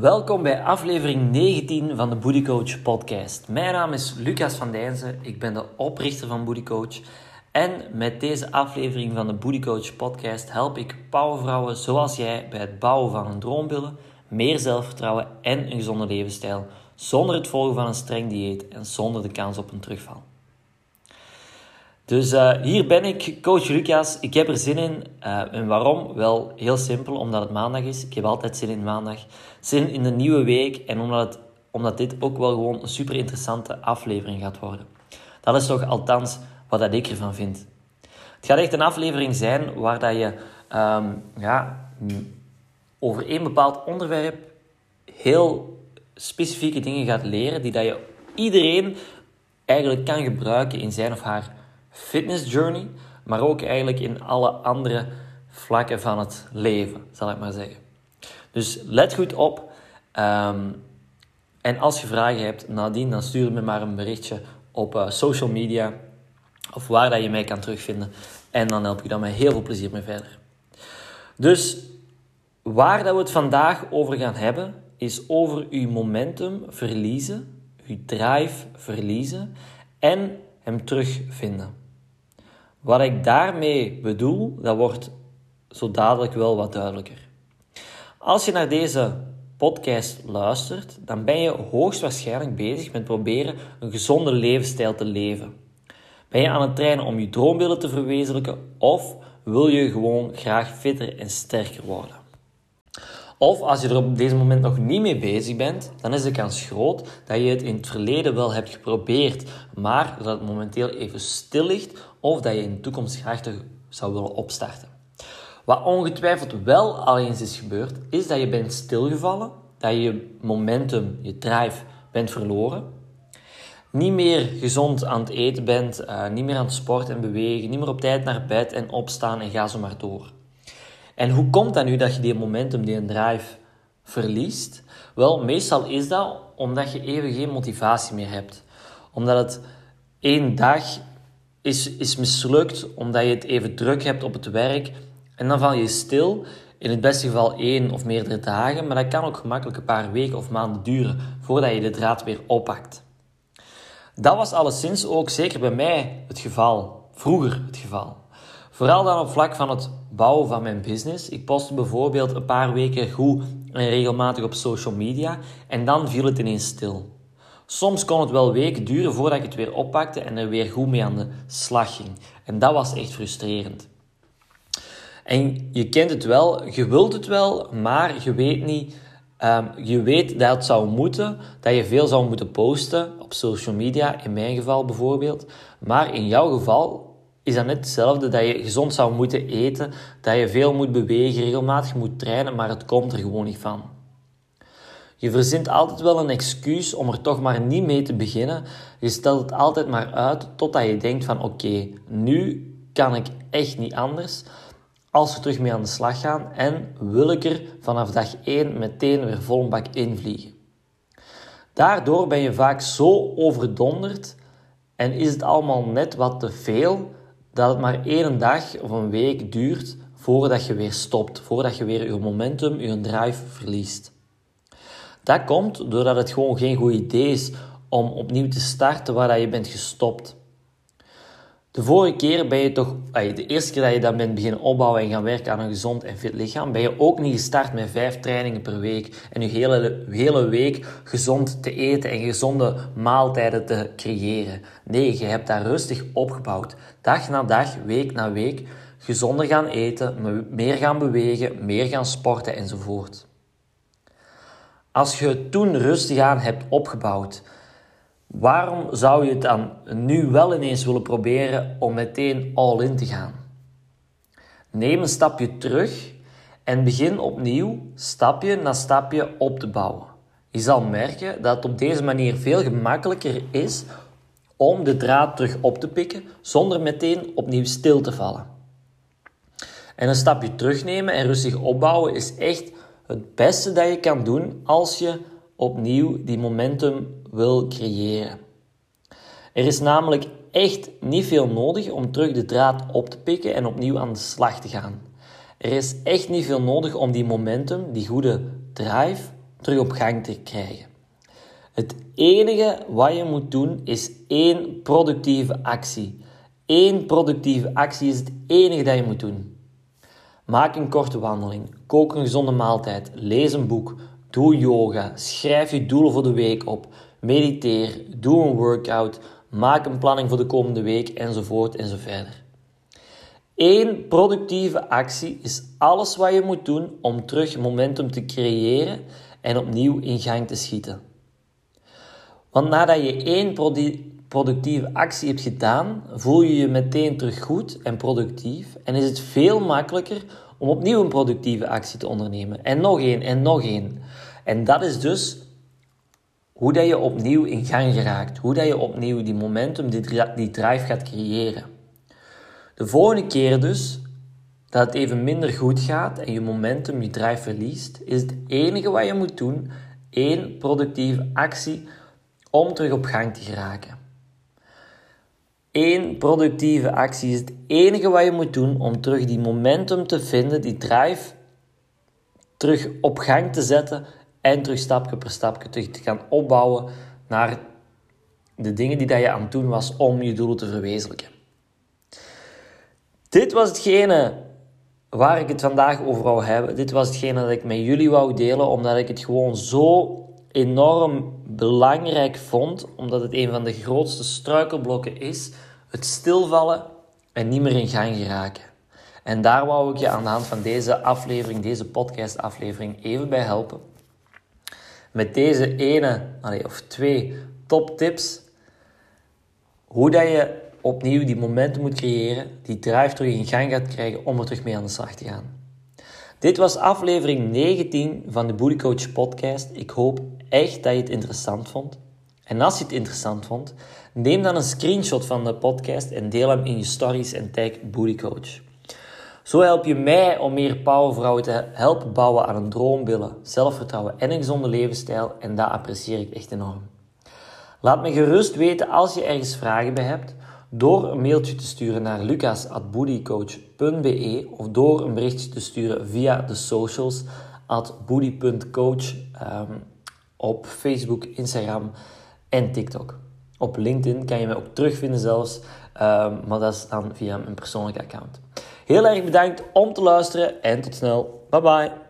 Welkom bij aflevering 19 van de Booty Coach podcast. Mijn naam is Lucas van Dijnzen, ik ben de oprichter van Booty Coach. En met deze aflevering van de Booty Coach podcast help ik powervrouwen zoals jij bij het bouwen van een droombeelden, meer zelfvertrouwen en een gezonde levensstijl, zonder het volgen van een streng dieet en zonder de kans op een terugval. Dus uh, hier ben ik, coach Lucas. Ik heb er zin in. Uh, en waarom? Wel heel simpel, omdat het maandag is. Ik heb altijd zin in maandag. Zin in de nieuwe week en omdat, het, omdat dit ook wel gewoon een super interessante aflevering gaat worden. Dat is toch althans wat dat ik ervan vind. Het gaat echt een aflevering zijn waar dat je um, ja, over één bepaald onderwerp heel specifieke dingen gaat leren die dat je iedereen eigenlijk kan gebruiken in zijn of haar fitness journey, maar ook eigenlijk in alle andere vlakken van het leven, zal ik maar zeggen. Dus let goed op. Um, en als je vragen hebt nadien, dan stuur me maar een berichtje op uh, social media of waar dat je mij kan terugvinden. En dan help ik dan met heel veel plezier mee verder. Dus waar dat we het vandaag over gaan hebben, is over uw momentum verliezen, uw drive verliezen en hem terugvinden. Wat ik daarmee bedoel, dat wordt zo dadelijk wel wat duidelijker. Als je naar deze podcast luistert, dan ben je hoogstwaarschijnlijk bezig met proberen een gezonde levensstijl te leven. Ben je aan het trainen om je droombeelden te verwezenlijken of wil je gewoon graag fitter en sterker worden? Of als je er op deze moment nog niet mee bezig bent, dan is de kans groot dat je het in het verleden wel hebt geprobeerd, maar dat het momenteel even stil ligt of dat je in de toekomst graag zou willen opstarten. Wat ongetwijfeld wel al eens is gebeurd, is dat je bent stilgevallen, dat je je momentum, je drive bent verloren, niet meer gezond aan het eten bent, uh, niet meer aan het sporten en bewegen, niet meer op tijd naar bed en opstaan en ga zo maar door. En hoe komt dat nu dat je die momentum, die drive verliest? Wel, meestal is dat omdat je even geen motivatie meer hebt. Omdat het één dag is, is mislukt, omdat je het even druk hebt op het werk. En dan val je stil, in het beste geval één of meerdere dagen, maar dat kan ook gemakkelijk een paar weken of maanden duren voordat je de draad weer oppakt. Dat was alleszins ook zeker bij mij het geval, vroeger het geval. Vooral dan op vlak van het bouwen van mijn business. Ik postte bijvoorbeeld een paar weken goed en regelmatig op social media en dan viel het ineens stil. Soms kon het wel weken duren voordat ik het weer oppakte en er weer goed mee aan de slag ging. En dat was echt frustrerend. En je kent het wel, je wilt het wel, maar je weet niet. Um, je weet dat het zou moeten, dat je veel zou moeten posten op social media, in mijn geval bijvoorbeeld. Maar in jouw geval is dat net hetzelfde dat je gezond zou moeten eten, dat je veel moet bewegen, regelmatig moet trainen, maar het komt er gewoon niet van. Je verzint altijd wel een excuus om er toch maar niet mee te beginnen. Je stelt het altijd maar uit totdat je denkt van oké, nu kan ik echt niet anders als we terug mee aan de slag gaan en wil ik er vanaf dag 1 meteen weer vol bak invliegen. Daardoor ben je vaak zo overdonderd en is het allemaal net wat te veel dat het maar één dag of een week duurt voordat je weer stopt, voordat je weer je momentum, je drive verliest. Dat komt doordat het gewoon geen goed idee is om opnieuw te starten waar je bent gestopt. De vorige keer ben je toch, de eerste keer dat je dan bent beginnen opbouwen en gaan werken aan een gezond en fit lichaam, ben je ook niet gestart met vijf trainingen per week en je hele, hele week gezond te eten en gezonde maaltijden te creëren. Nee, je hebt daar rustig opgebouwd. Dag na dag, week na week, gezonder gaan eten, meer gaan bewegen, meer gaan sporten enzovoort. Als je het toen rustig aan hebt opgebouwd, Waarom zou je het dan nu wel ineens willen proberen om meteen all in te gaan? Neem een stapje terug en begin opnieuw stapje na stapje op te bouwen. Je zal merken dat het op deze manier veel gemakkelijker is om de draad terug op te pikken zonder meteen opnieuw stil te vallen. En een stapje terugnemen en rustig opbouwen is echt het beste dat je kan doen als je opnieuw die momentum wil creëren. Er is namelijk echt niet veel nodig om terug de draad op te pikken en opnieuw aan de slag te gaan. Er is echt niet veel nodig om die momentum, die goede drive, terug op gang te krijgen. Het enige wat je moet doen is één productieve actie. Eén productieve actie is het enige dat je moet doen. Maak een korte wandeling, kook een gezonde maaltijd, lees een boek, doe yoga, schrijf je doelen voor de week op, mediteer, doe een workout, maak een planning voor de komende week enzovoort enzoverder. Eén productieve actie is alles wat je moet doen om terug momentum te creëren en opnieuw in gang te schieten. Want nadat je één productieve actie hebt gedaan, voel je je meteen terug goed en productief en is het veel makkelijker om opnieuw een productieve actie te ondernemen. En nog één en nog één. En dat is dus hoe dat je opnieuw in gang geraakt. Hoe dat je opnieuw die momentum, die, die drive gaat creëren. De volgende keer dus dat het even minder goed gaat en je momentum, je drive verliest, is het enige wat je moet doen één productieve actie om terug op gang te geraken. Eén productieve actie is het enige wat je moet doen om terug die momentum te vinden, die drive terug op gang te zetten en terug stapje per stapje terug te gaan opbouwen naar de dingen die dat je aan het doen was om je doelen te verwezenlijken. Dit was hetgene waar ik het vandaag over wou hebben. Dit was hetgene dat ik met jullie wou delen, omdat ik het gewoon zo enorm belangrijk vond, omdat het een van de grootste struikelblokken is, het stilvallen en niet meer in gang geraken. En daar wou ik je aan de hand van deze aflevering, deze podcast-aflevering, even bij helpen. Met deze ene of twee top tips, hoe dat je opnieuw die momenten moet creëren, die drive terug in gang gaat krijgen om er terug mee aan de slag te gaan. Dit was aflevering 19 van de Booty Coach podcast. Ik hoop echt dat je het interessant vond. En als je het interessant vond, neem dan een screenshot van de podcast en deel hem in je stories en tag Booty Coach. Zo help je mij om meer powervrouwen te helpen bouwen aan een droombillen, zelfvertrouwen en een gezonde levensstijl en dat apprecieer ik echt enorm. Laat me gerust weten als je ergens vragen bij hebt door een mailtje te sturen naar lucas.boodycoach.be of door een berichtje te sturen via de socials at booty.coach um, op Facebook, Instagram en TikTok. Op LinkedIn kan je mij ook terugvinden zelfs, um, maar dat is dan via mijn persoonlijke account. Heel erg bedankt om te luisteren en tot snel. Bye bye.